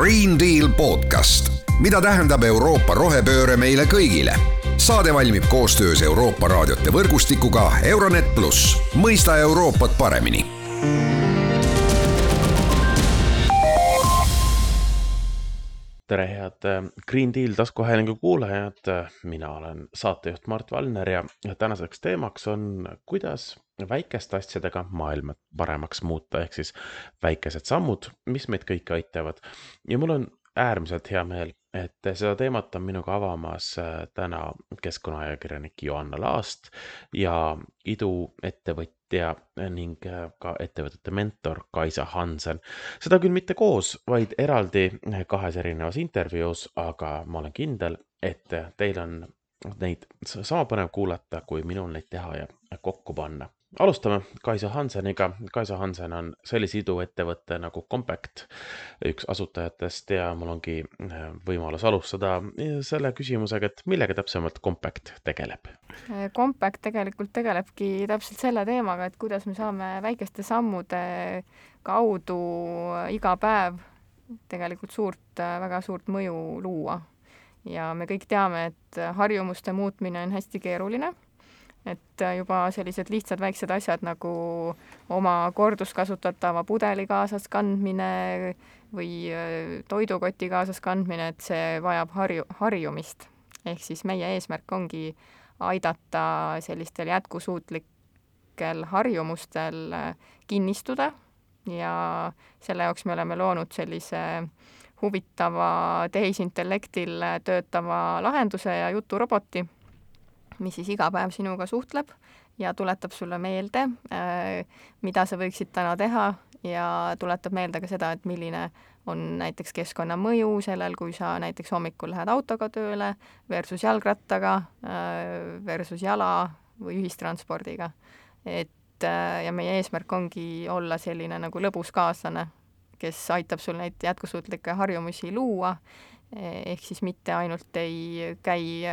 Green Deal podcast, mida tähendab Euroopa rohepööre meile kõigile. saade valmib koostöös Euroopa raadiote võrgustikuga Euronet pluss, mõista Euroopat paremini tere, head äh, Green Deal taskuhäälingu kuulajad. mina olen saatejuht Mart Valner ja tänaseks teemaks on, kuidas väikeste asjadega maailma paremaks muuta, ehk siis väikesed sammud, mis meid kõiki aitavad. ja mul on äärmiselt hea meel, et seda teemat on minuga avamas äh, täna keskkonnaajakirjanik Joanna Laast ja iduettevõtja ettevõtja ning äh, ka ettevõtete mentor Kaisa Hansen. seda küll mitte koos, vaid eraldi kahes erinevas intervjuus, aga ma olen kindel, et teil on neid sama põnev kuulata, kui minul neid teha ja kokku panna alustame Kaisa Hanseniga. Kaisa Hansen on sellise iduettevõtte nagu Compact üks asutajatest ja mul ongi äh, võimalus alustada selle küsimusega, et millega täpsemalt Compact tegeleb? Compact tegelikult tegelebki täpselt selle teemaga, et kuidas me saame väikeste sammude kaudu iga päev tegelikult suurt, väga suurt mõju luua. ja me kõik teame, et harjumuste muutmine on hästi keeruline et äh, juba sellised lihtsad väiksed asjad nagu oma korduskasutatava pudeli kaasas kandmine või äh, toidukoti kaasas kandmine, et see vajab harju, harjumist. ehk siis meie eesmärk ongi aidata sellistel jätkusuutlikel harjumustel äh, kinnistuda ja selle jaoks me oleme loonud sellise huvitava tehisintellektil töötava lahenduse ja juturoboti mis siis iga päev sinuga suhtleb ja tuletab sulle meelde, äh, mida sa võiksid täna teha ja tuletab meelde ka seda, et milline on näiteks keskkonnamõju sellel, kui sa näiteks hommikul lähed autoga tööle versus jalgrattaga äh, versus jala või ühistranspordiga. et äh, ja meie eesmärk ongi olla selline nagu lõbus kaaslane, kes aitab sul neid jätkusuutlikke harjumusi luua, ehk siis mitte ainult ei käi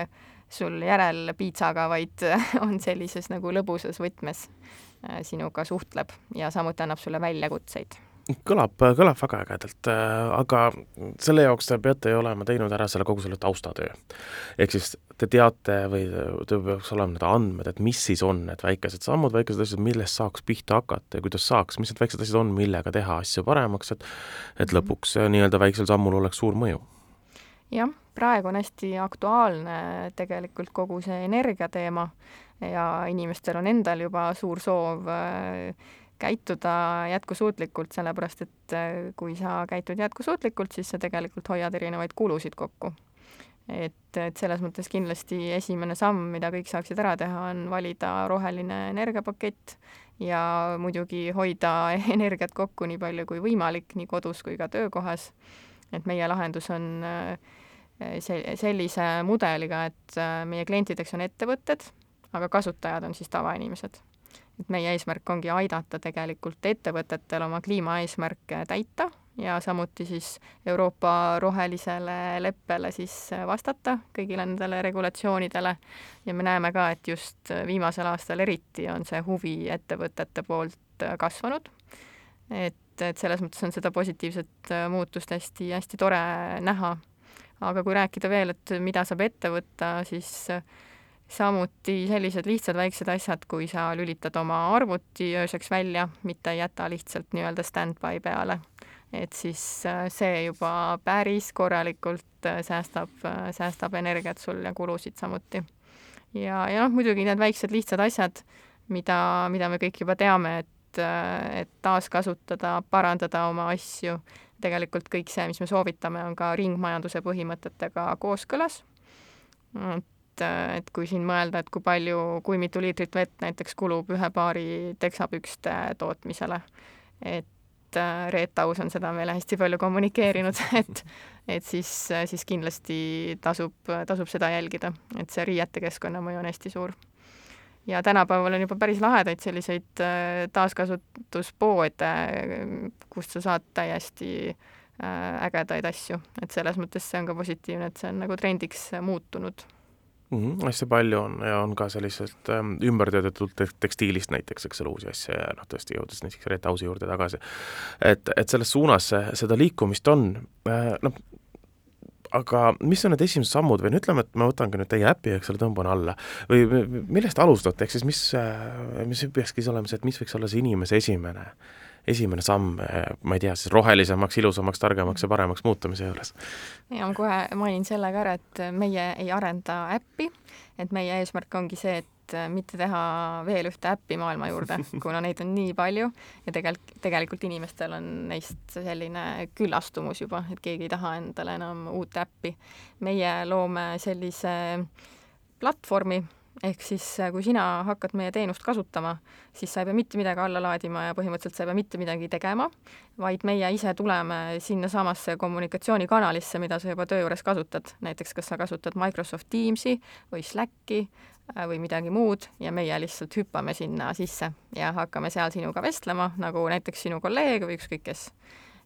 sul järel piitsaga, vaid on sellises nagu lõbusas võtmes äh, sinuga suhtleb ja samuti annab sulle väljakutseid kõlab, kõlab väga ägedalt, äh, aga selle jaoks te peate ju olema teinud ära selle kogu selle taustatöö. ehk siis te teate või teil peaks olema need andmed, et mis siis on need väikesed sammud, väikesed asjad, millest saaks pihta hakata ja kuidas saaks, mis need väiksed asjad on, millega teha asju paremaks, et et mhm. lõpuks nii-öelda väiksel sammul oleks suur mõju jah, praegu on hästi aktuaalne tegelikult kogu see energiateema ja inimestel on endal juba suur soov äh, käituda jätkusuutlikult, sellepärast et äh, kui sa käitud jätkusuutlikult, siis sa tegelikult hoiad erinevaid kulusid kokku. et, et selles mõttes kindlasti esimene samm, mida kõik saaksid ära teha, on valida roheline energiapakett ja muidugi hoida energiat kokku nii palju kui võimalik, nii kodus kui ka töökohas. Et meie lahendus on äh, see, sellise mudeliga, et äh, meie klientideks on ettevõtted, aga kasutajad on siis tavainimesed. et meie eesmärk ongi aidata tegelikult ettevõtetel oma kliimaeesmärke täita ja samuti siis Euroopa rohelisele leppele siis vastata kõigile nendele regulatsioonidele ja me näeme ka, et just viimasel aastal eriti on see huvi ettevõtete poolt kasvanud. Et, et selles mõttes on seda positiivset muutust hästi-hästi tore näha aga kui rääkida veel, et mida saab ette võtta, siis samuti sellised lihtsad väiksed asjad, kui sa lülitad oma arvuti ööseks välja, mitte ei jäta lihtsalt nii-öelda stand-by peale. et siis äh, see juba päris korralikult äh, säästab, äh, säästab energiat sul ja kulusid samuti. ja, ja noh, muidugi need väiksed lihtsad asjad, mida, mida me kõik juba teame, et, et taaskasutada, parandada oma asju. Tegelikult kõik see, mis me soovitame, on ka ringmajanduse põhimõtetega kooskõlas. et, et kui siin mõelda, et kui palju, kui mitu liitrit vett näiteks kulub ühe paari teksapükste tootmisele, et äh, Reet Aus on seda meile hästi palju kommunikeerinud, et et siis, siis kindlasti tasub, tasub seda jälgida, et see riiete keskkonnamõju on hästi suur ja tänapäeval on juba päris lahedaid selliseid äh, taaskasutuspoode, kust sa saad täiesti äh, ägedaid asju, et selles mõttes see on ka positiivne, et see on nagu trendiks muutunud mm. -hmm, hästi palju on ja on ka sellisest ähm, ümbertöödatud tekstiilist näiteks, eks ole, uusi asju ja noh, tõesti jõudes näiteks Red House'i juurde tagasi. et, et selles suunas seda liikumist on äh,, noh, aga mis on need esimesed sammud või no ütleme, et ma võtangi nüüd teie äpi, eks ole, tõmban alla või millest alustate, ehk siis mis, mis peakski siis olema see, et mis võiks olla see inimese esimene, esimene samm, ma ei tea, siis rohelisemaks, ilusamaks, targemaks ja paremaks muutumise juures? ja ma kohe mainin selle ka ära, et meie ei arenda äppi, et meie eesmärk ongi see, et et äh, mitte teha veel ühte äppi maailma juurde, kuna neid on nii palju ja tegelikult, tegelikult inimestel on neist selline küllastumus juba, et keegi ei taha endale enam uut äppi. meie loome sellise platvormi, ehk siis äh, kui sina hakkad meie teenust kasutama, siis sa ei pea mitte midagi alla laadima ja põhimõtteliselt sa ei pea mitte midagi tegema, vaid meie ise tuleme sinnasamasse kommunikatsioonikanalisse, mida sa juba töö juures kasutad, näiteks kas sa kasutad Microsoft Teamsi või Slacki või midagi muud ja meie lihtsalt hüppame sinna sisse ja hakkame seal sinuga vestlema, nagu näiteks sinu kolleeg või ükskõik kes.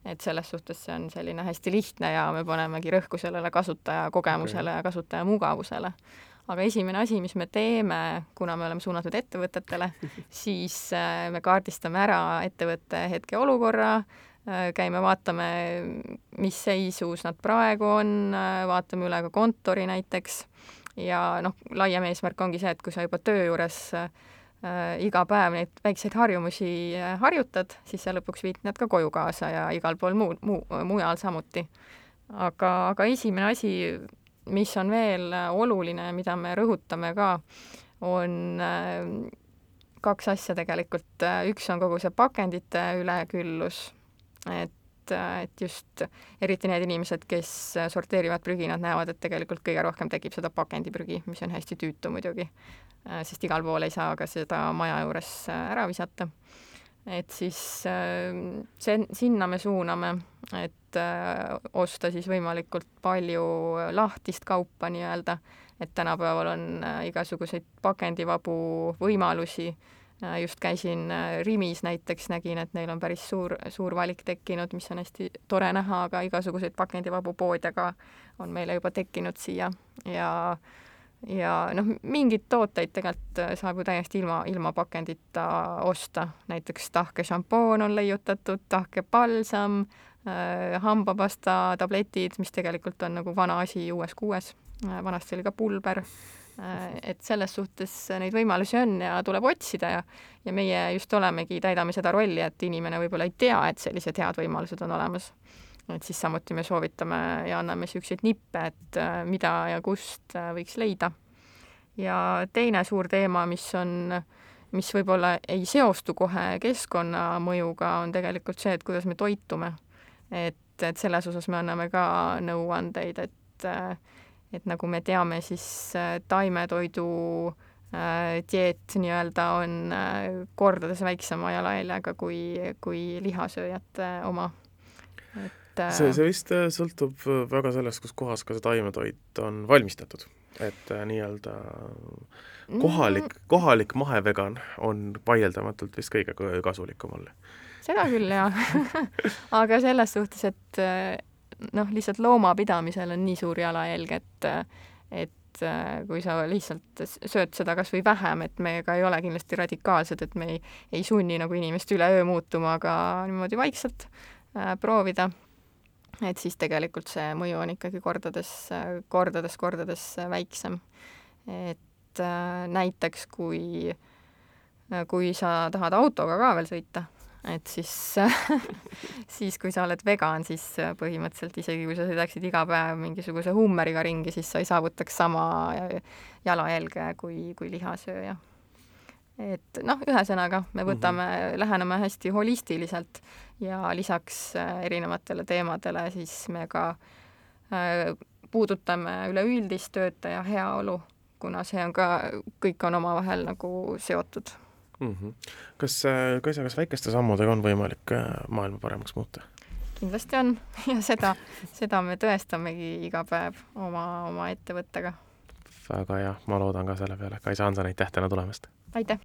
et selles suhtes see on selline hästi lihtne ja me panemegi rõhku sellele kasutaja kogemusele ja kasutaja mugavusele. aga esimene asi, mis me teeme, kuna me oleme suunatud ettevõtetele, siis äh, me kaardistame ära ettevõtte hetkeolukorra, äh, käime, vaatame, mis seisus nad praegu on, vaatame üle ka kontori näiteks ja noh, laiem eesmärk ongi see, et kui sa juba töö juures äh, iga päev neid väikseid harjumusi äh, harjutad, siis sa lõpuks viid need ka koju kaasa ja igal pool muu, muu, mujal samuti. aga, aga esimene asi, mis on veel oluline, mida me rõhutame ka, on äh, kaks asja tegelikult, üks on kogu see pakendite üleküllus, et et, et just eriti need inimesed, kes sorteerivad prügi, nad näevad, et tegelikult kõige rohkem tekib seda pakendiprügi, mis on hästi tüütu muidugi, sest igal pool ei saa ka seda maja juures ära visata. et siis see, sinna me suuname, et osta siis võimalikult palju lahtist kaupa nii-öelda, et tänapäeval on igasuguseid pakendivabu võimalusi Äh, just käisin äh, Rimis näiteks, nägin, et neil on päris suur, suur valik tekkinud, mis on hästi tore näha, aga igasuguseid pakendivabu poode ka on meile juba tekkinud siia. Ja ja noh, mingeid tooteid tegelikult äh, saab ju täiesti ilma, ilma pakendita osta, näiteks tahke šampoon on leiutatud, tahke palsam äh,, hambapasta tabletid, mis tegelikult on nagu vana asi uues kuues. Äh,, vanasti oli ka pulber. äh,, Äh, et selles suhtes neid võimalusi on ja tuleb otsida ja ja meie just olemegi, täidame seda rolli, et inimene võib-olla ei tea, et sellised head võimalused on olemas. et siis samuti me soovitame ja anname niisuguseid nippe, et äh, mida ja kust äh, võiks leida. ja teine suur teema, mis on, mis võib-olla ei seostu kohe keskkonnamõjuga, on tegelikult see, et kuidas me toitume. et, et selles osas me anname ka nõuandeid, et äh, et nagu me teame, siis äh, taimetoidu äh, dieet nii-öelda on äh, kordades väiksema jalajäljega kui, kui lihasööjate oma. et see, see vist sõltub väga sellest, kus kohas ka see taimetoit on valmistatud, et nii-öelda kohalik mm., kohalik mahevegan on vaieldamatult vist kõige kasulikum olla. seda küll, jaa aga selles suhtes, et noh, lihtsalt loomapidamisel on nii suur jalajälg, et et kui sa lihtsalt sööd seda kas või vähem, et me ka ei ole kindlasti radikaalsed, et me ei, ei sunni nagu inimest üleöö muutuma, aga niimoodi vaikselt äh, proovida, et siis tegelikult see mõju on ikkagi kordades, kordades, kordades väiksem. et äh, näiteks kui, kui sa tahad autoga ka veel sõita, et siis siis kui sa oled vegan, siis põhimõtteliselt isegi kui sa sõidaksid iga päev mingisuguse Hummeriga ringi, siis sa ei saavutaks sama jalajälge kui, kui lihasööja. et noh, ühesõnaga, me võtame mm, -hmm. läheneme hästi holistiliselt ja lisaks erinevatele teemadele siis me ka äh, puudutame üleüldist töötaja heaolu, kuna see on ka, kõik on omavahel nagu seotud mm. -hmm. kas, äh, Kaisa, kas väikeste sammudega on võimalik äh, maailma paremaks muuta? kindlasti on ja seda, seda me tõestamegi iga päev oma, oma ettevõttega. väga hea, ma loodan ka selle peale. Kaisa Hanson, aitäh täna tulemast! aitäh!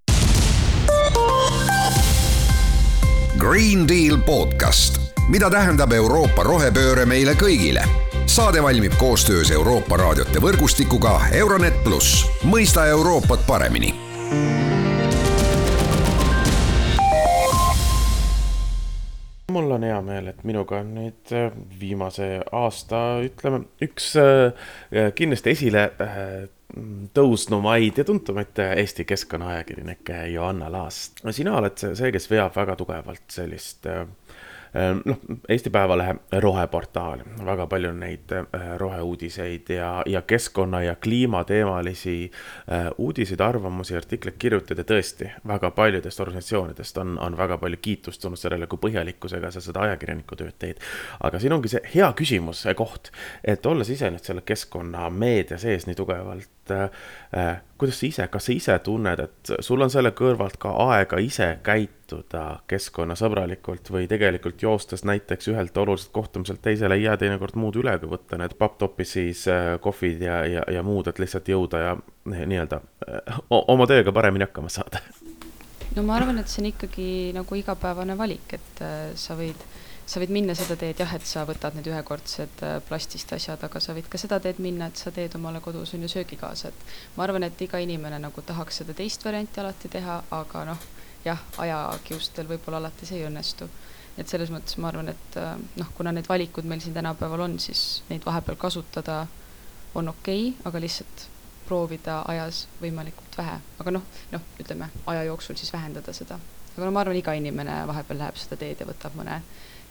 Green Deal podcast, mida tähendab Euroopa rohepööre meile kõigile saade valmib koostöös Euroopa raadiote võrgustikuga Euronet pluss, mõista Euroopat paremini mul on hea meel, et minuga on nüüd äh, viimase aasta, ütleme, üks äh, kindlasti esile äh, tõusnumaid ja tuntumaid Eesti keskkonnaajakirjanikke Johanna Laast. sina oled see, kes veab väga tugevalt sellist noh, Eesti Päevalehe roheportaal, väga palju neid äh, roheuudiseid ja, ja keskkonna ja kliimateemalisi äh, uudiseid, arvamusi, artikleid kirjutada tõesti väga paljudest organisatsioonidest on, on väga palju kiitust tulnud sellele, kui põhjalikkusega sa seda ajakirjaniku tööd teed. aga siin ongi see hea küsimus, see koht, et olles ise nüüd selle keskkonnameedia sees nii tugevalt äh,, kuidas sa ise, kas sa ise tunned, et sul on selle kõrvalt ka aega ise käituda keskkonnasõbralikult või tegelikult joostes näiteks ühelt oluliselt kohtumiselt teisele ei jää teinekord muud üle, kui võtta need papptopis siis äh, kohvid ja, ja, ja muud, et lihtsalt jõuda ja nii-öelda äh, oma tööga paremini hakkama saada? no ma arvan, et see on ikkagi nagu igapäevane valik, et äh, sa võid sa võid minna seda teed jah, et sa võtad need ühekordsed plastist asjad, aga sa võid ka seda teed minna, et sa teed omale kodus on ju söögi kaasa, et ma arvan, et iga inimene nagu tahaks seda teist varianti alati teha, aga noh, jah, ajakiustel võib-olla alati see ei õnnestu. et selles mõttes ma arvan, et äh, noh, kuna need valikud meil siin tänapäeval on, siis neid vahepeal kasutada on okei okay,, aga lihtsalt proovida ajas võimalikult vähe, aga noh, noh, ütleme aja jooksul siis vähendada seda. aga no ma arvan, iga inimene vahepeal läheb seda teed ja võtab mõne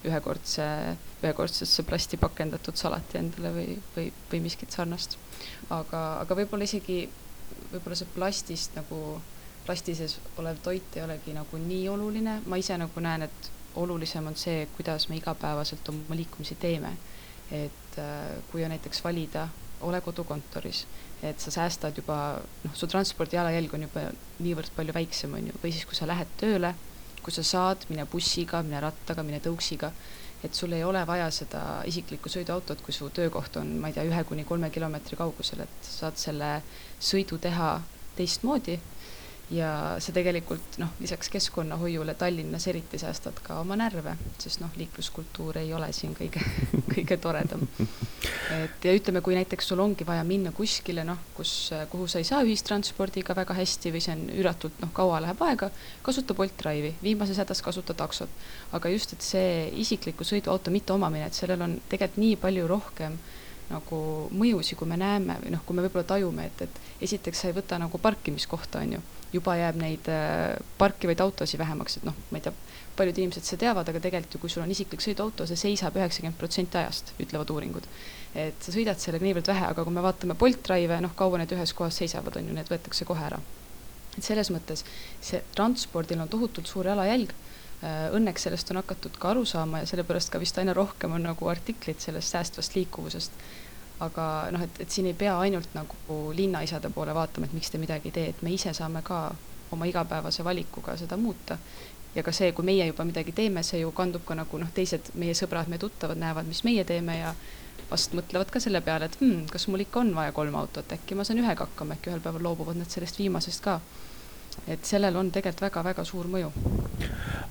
ühekordse, ühekordsesse plasti pakendatud salati endale või, või, või miskit sarnast. aga, aga võib-olla isegi, võib-olla see plastist nagu, plasti sees olev toit ei olegi nagu nii oluline, ma ise nagu näen, et olulisem on see, kuidas me igapäevaselt oma liikumisi teeme. et äh, kui on näiteks valida, ole kodukontoris, et sa säästad juba, noh, su transpordi jalajälg on juba niivõrd palju väiksem, on ju, või siis, kui sa lähed tööle kui sa saad, mine bussiga, mine rattaga, mine tõuksiga, et sul ei ole vaja seda isiklikku sõiduautot, kui su töökoht on, ma ei tea, ühe kuni kolme kilomeetri kaugusel, et saad selle sõidu teha teistmoodi ja sa tegelikult noh, lisaks keskkonnahoiule Tallinnas eriti säästad ka oma närve, sest noh, liikluskultuur ei ole siin kõige kõige toredam. et ja ütleme, kui näiteks sul ongi vaja minna kuskile noh, kus, kuhu sa ei saa ühistranspordiga väga hästi või see on üüratult noh, kaua läheb aega, kasuta Bolt Drive'i, viimases hädas kasuta taksot. aga just, et see isikliku sõiduauto mitteomamine, et sellel on tegelikult nii palju rohkem nagu mõjusi, kui me näeme või noh, kui me võib-olla tajume, et, et esiteks sa ei võta nagu parkimiskohta, on ju juba jääb neid äh, parkivaid autosid vähemaks, et noh, ma ei tea, paljud inimesed seda teavad, aga tegelikult ju kui sul on isiklik sõiduauto, see seisab üheksakümmend protsenti ajast, ütlevad uuringud. et sa sõidad sellega niivõrd vähe, aga kui me vaatame Bolt Drive'e, noh, kaua need ühes kohas seisavad, on ju, need võetakse kohe ära. et selles mõttes see transpordil on tohutult suur jalajälg äh, õnneks sellest on hakatud ka aru saama ja sellepärast ka vist aina rohkem on nagu artikleid sellest säästvast liikuvusest aga noh, et, et siin ei pea ainult nagu linnaisade poole vaatama, et miks te midagi ei tee, et me ise saame ka oma igapäevase valikuga seda muuta. ja ka see, kui meie juba midagi teeme, see ju kandub ka nagu noh, teised meie sõbrad, meie tuttavad näevad, mis meie teeme ja vast mõtlevad ka selle peale, et hmm, kas mul ikka on vaja kolm autot, äkki ma saan ühega hakkama, äkki ühel päeval loobuvad nad sellest viimasest ka. et sellel on tegelikult väga-väga suur mõju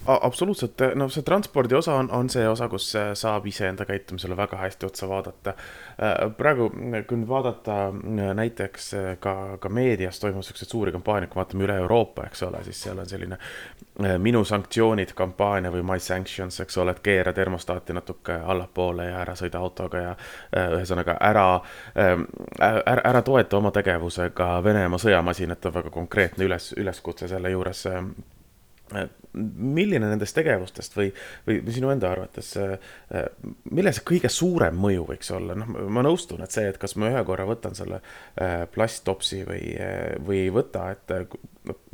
absoluutselt, no see transpordi osa on, on see osa, kus saab iseenda käitumisele väga hästi otsa vaadata. Äh, praegu, kui nüüd vaadata äh, näiteks äh, ka, ka meedias toimuvad siukseid suuri kampaaniaid, kui vaatame üle Euroopa, eks ole, siis seal on selline minu sanktsioonid kampaania või my sanctions, eks ole, et keera termostaati natuke allapoole ja ära sõida autoga ja ühesõnaga ära, ära, ära toeta oma tegevusega Venemaa sõjamasinat on väga konkreetne üles, üleskutse selle juures milline nendest tegevustest või, või sinu enda arvates, äh, millel see kõige suurem mõju võiks olla, noh, ma nõustun, et see, et kas ma ühe korra võtan selle äh, plasttopsi või, äh, või ei võta, et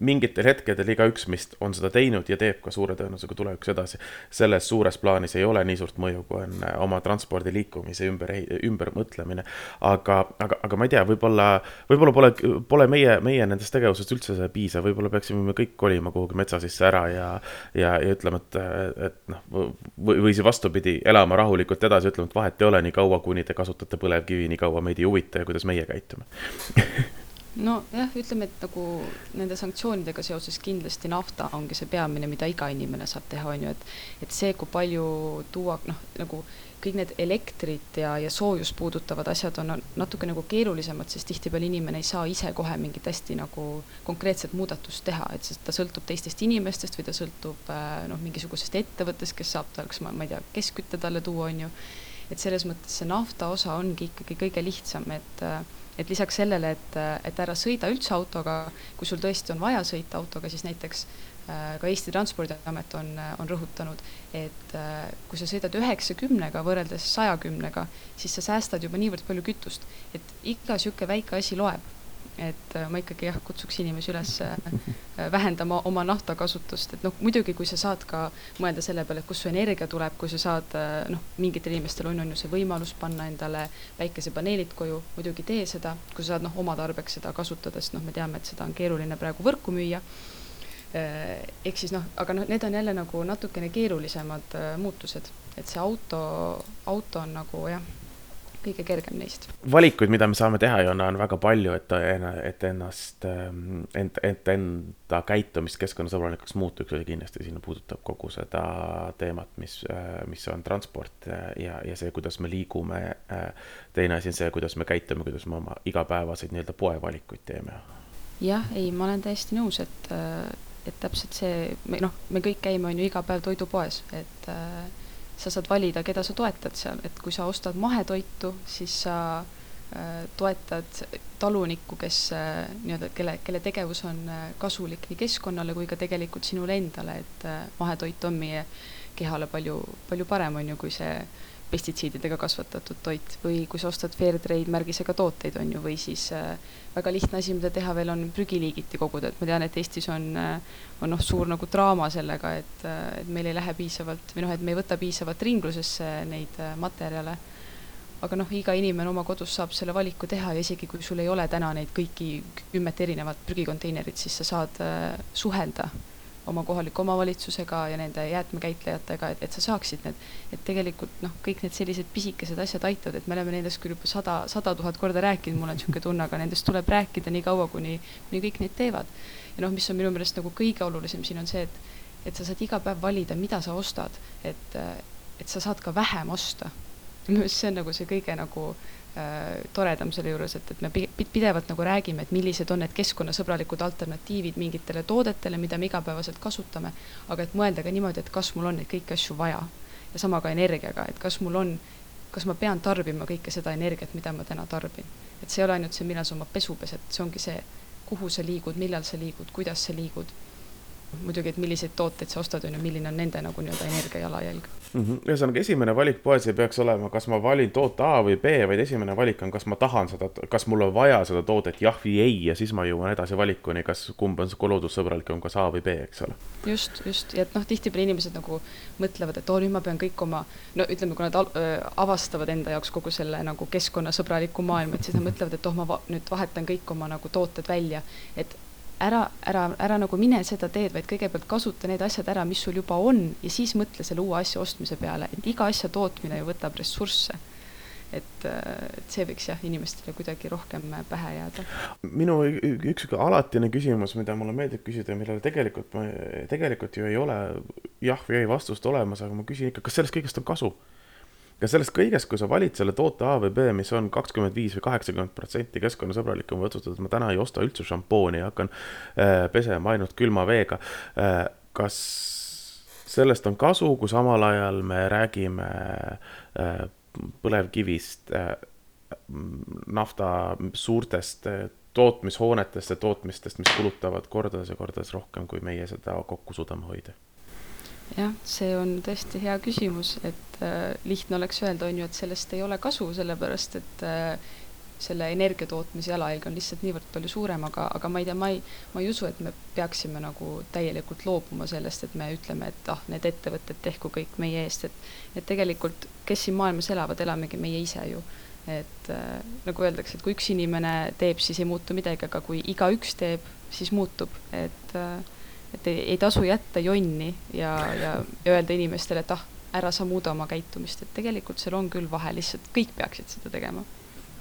mingitel hetkedel igaüks meist on seda teinud ja teeb ka suure tõenäosusega tulevikus edasi. selles suures plaanis ei ole nii suurt mõju, kui on oma transpordi liikumise ümber, ümbermõtlemine. aga, aga, aga ma ei tea, võib-olla, võib-olla pole, pole meie, meie nendest tegevusest üldse piisav, võib-olla peaksime me kõik kolima kuhugi metsa sisse ära ja ja, ja ütlema, et, et noh, või, või siis vastupidi, elama rahulikult edasi, ütlema, et vahet ei ole nii kaua, kuni te kasutate põlevkivi, nii kaua meid ei huvita ja kuidas meie käitume nojah, ütleme, et nagu nende sanktsioonidega seoses kindlasti nafta ongi see peamine, mida iga inimene saab teha, on ju, et et see, kui palju tuua, noh, nagu kõik need elektrit ja, ja soojust puudutavad asjad on natuke nagu keerulisemad, sest tihtipeale inimene ei saa ise kohe mingit hästi nagu konkreetset muudatust teha, et sest ta sõltub teistest inimestest või ta sõltub äh, noh, mingisugusest ettevõttest, kes saab talleks, ma, ma ei tea, keskkütte talle tuua, on ju. et selles mõttes see nafta osa ongi ikkagi kõige lihtsam, et äh, et lisaks sellele, et, et ära sõida üldse autoga, kui sul tõesti on vaja sõita autoga, siis näiteks Äh, ka Eesti Transpordiamet on, on rõhutanud, et äh, kui sa sõidad üheksakümnega võrreldes sajakümnega, siis sa säästad juba niivõrd palju kütust, et iga niisugune väike asi loeb. Et äh, ma ikkagi jah, kutsuks inimesi üles vähendama oma naftakasutust, et noh, muidugi, kui sa saad ka mõelda selle peale, et kust su energia tuleb, kui sa saad noh, mingitel inimestel on, on ju see võimalus panna endale päikesepaneelid koju, muidugi tee seda, kui sa saad noh, oma tarbeks seda kasutada, sest noh, me teame, et seda on keeruline praegu võrku müüa. Äh, ehk siis noh, aga noh, need on jälle nagu natukene keerulisemad äh, muutused, et see auto, auto on nagu jah, kõige kergem neist. valikuid, mida me saame teha ju on, väga palju, et, et ennast, ähm, ent, et enda käitumist keskkonnasõbralikuks muutuks ja kindlasti sinna puudutab kogu seda teemat, mis, äh, mis on transport ja, ja see, kuidas me liigume. teine asi on see, kuidas me käitume, kuidas me oma igapäevaseid nii-öelda poevalikuid teeme. jah, ei, ma olen täiesti nõus, et et täpselt see, me noh, me kõik käime, on ju, iga päev toidupoes, et äh, sa saad valida, keda sa toetad seal, et kui sa ostad mahetoitu, siis sa äh, toetad talunikku, kes äh, nii-öelda, kelle, kelle tegevus on äh, kasulik nii keskkonnale kui ka tegelikult sinule endale, et mahetoit on meie kehale palju, palju parem, on ju, kui see pestitsiididega kasvatatud toit või kui sa ostad Fairtrade märgisega tooteid, on ju, või siis äh, väga lihtne asi, mida teha veel, on prügiliigiti koguda, et ma tean, et Eestis on, äh, on noh, suur nagu draama sellega, et, äh, et meil ei lähe piisavalt või noh, et me ei võta piisavalt ringlusesse neid äh, materjale. aga noh, iga inimene oma kodus saab selle valiku teha ja isegi kui sul ei ole täna neid kõiki kümmet erinevat prügikonteinerit, siis sa saad äh, suhelda oma kohaliku omavalitsusega ja nende jäätmekäitlejatega, et, et sa saaksid need, et tegelikult noh, kõik need sellised pisikesed asjad aitavad, et me oleme nendest küll juba sada, sada tuhat korda rääkinud, mul on niisugune tunne, aga nendest tuleb rääkida nii kaua, kuni, kuni kõik neid teevad. ja noh, mis on minu meelest nagu kõige olulisem siin on see, et, et sa saad iga päev valida, mida sa ostad, et, et sa saad ka vähem osta. minu meelest see on nagu see kõige nagu toredam selle juures, et, et me pidevalt nagu räägime, et millised on need keskkonnasõbralikud alternatiivid mingitele toodetele, mida me igapäevaselt kasutame, aga et mõelda ka niimoodi, et kas mul on neid kõiki asju vaja. ja sama ka energiaga, et kas mul on, kas ma pean tarbima kõike seda energiat, mida ma täna tarbin. et see ei ole ainult see, millal sa oma pesu pesed, see ongi see, kuhu sa liigud, millal sa liigud, kuidas sa liigud muidugi, et milliseid tooteid sa ostad, on ju, milline on nende nagu nii-öelda energiajalajälg. Mm -hmm.. ühesõnaga, esimene valik poes ei peaks olema, kas ma valin toote A või B, vaid esimene valik on, kas ma tahan seda, kas mul on vaja seda toodet jah või ei ja siis ma jõuan edasi valikuni, kas kumb on loodussõbralikum, kas A või B, eks ole. just, just, ja et noh, tihtipeale inimesed nagu mõtlevad, et oo, nüüd ma pean kõik oma, no ütleme, kui nad avastavad enda jaoks kogu selle nagu keskkonnasõbraliku maailma, et siis nad mõtlevad, et oh, ma va nüüd vahetan kõik oma nagu tooted välja, et ära, ära, ära nagu mine seda teed, vaid kõigepealt kasuta need asjad ära, mis sul juba on ja siis mõtle selle uue asja ostmise peale, et iga asja tootmine ju võtab ressursse et, et see võiks jah, inimestele kuidagi rohkem pähe jääda. minu üks alatine küsimus, mida mulle meeldib küsida millele tegelikult, tegelikult ju ei ole jah või ei vastust olemas, aga ma küsin ikka, kas sellest kõigest on kasu? Ja sellest kõigest, kui sa valid selle toote A või B, mis on kakskümmend viis või kaheksakümmend protsenti keskkonnasõbralikum, või otsustad, et ma täna ei osta üldse šampooni ja hakkan äh, pesema ainult külma veega äh,. kas sellest on kasu, kui samal ajal me räägime äh, põlevkivist äh,, nafta suurtest äh, tootmishoonetest ja tootmistest, mis kulutavad kordades ja kordades rohkem, kui meie seda kokku suudame hoida jah, see on tõesti hea küsimus, et lihtne oleks öelda, on ju, et sellest ei ole kasu, sellepärast et äh, selle energia tootmise jalajälg on lihtsalt niivõrd palju suurem, aga, aga ma ei tea, ma ei, ma ei usu, et me peaksime nagu täielikult loobuma sellest, et me ütleme, et ah, need ettevõtted tehku kõik meie eest, et et tegelikult, kes siin maailmas elavad, elamegi meie ise ju. et äh, nagu öeldakse, et kui üks inimene teeb, siis ei muutu midagi, aga kui igaüks teeb, siis muutub, et äh, et ei, ei tasu jätta jonni ja, ja öelda inimestele, et ah, ära sa muuda oma käitumist, et tegelikult seal on küll vahe, lihtsalt kõik peaksid seda tegema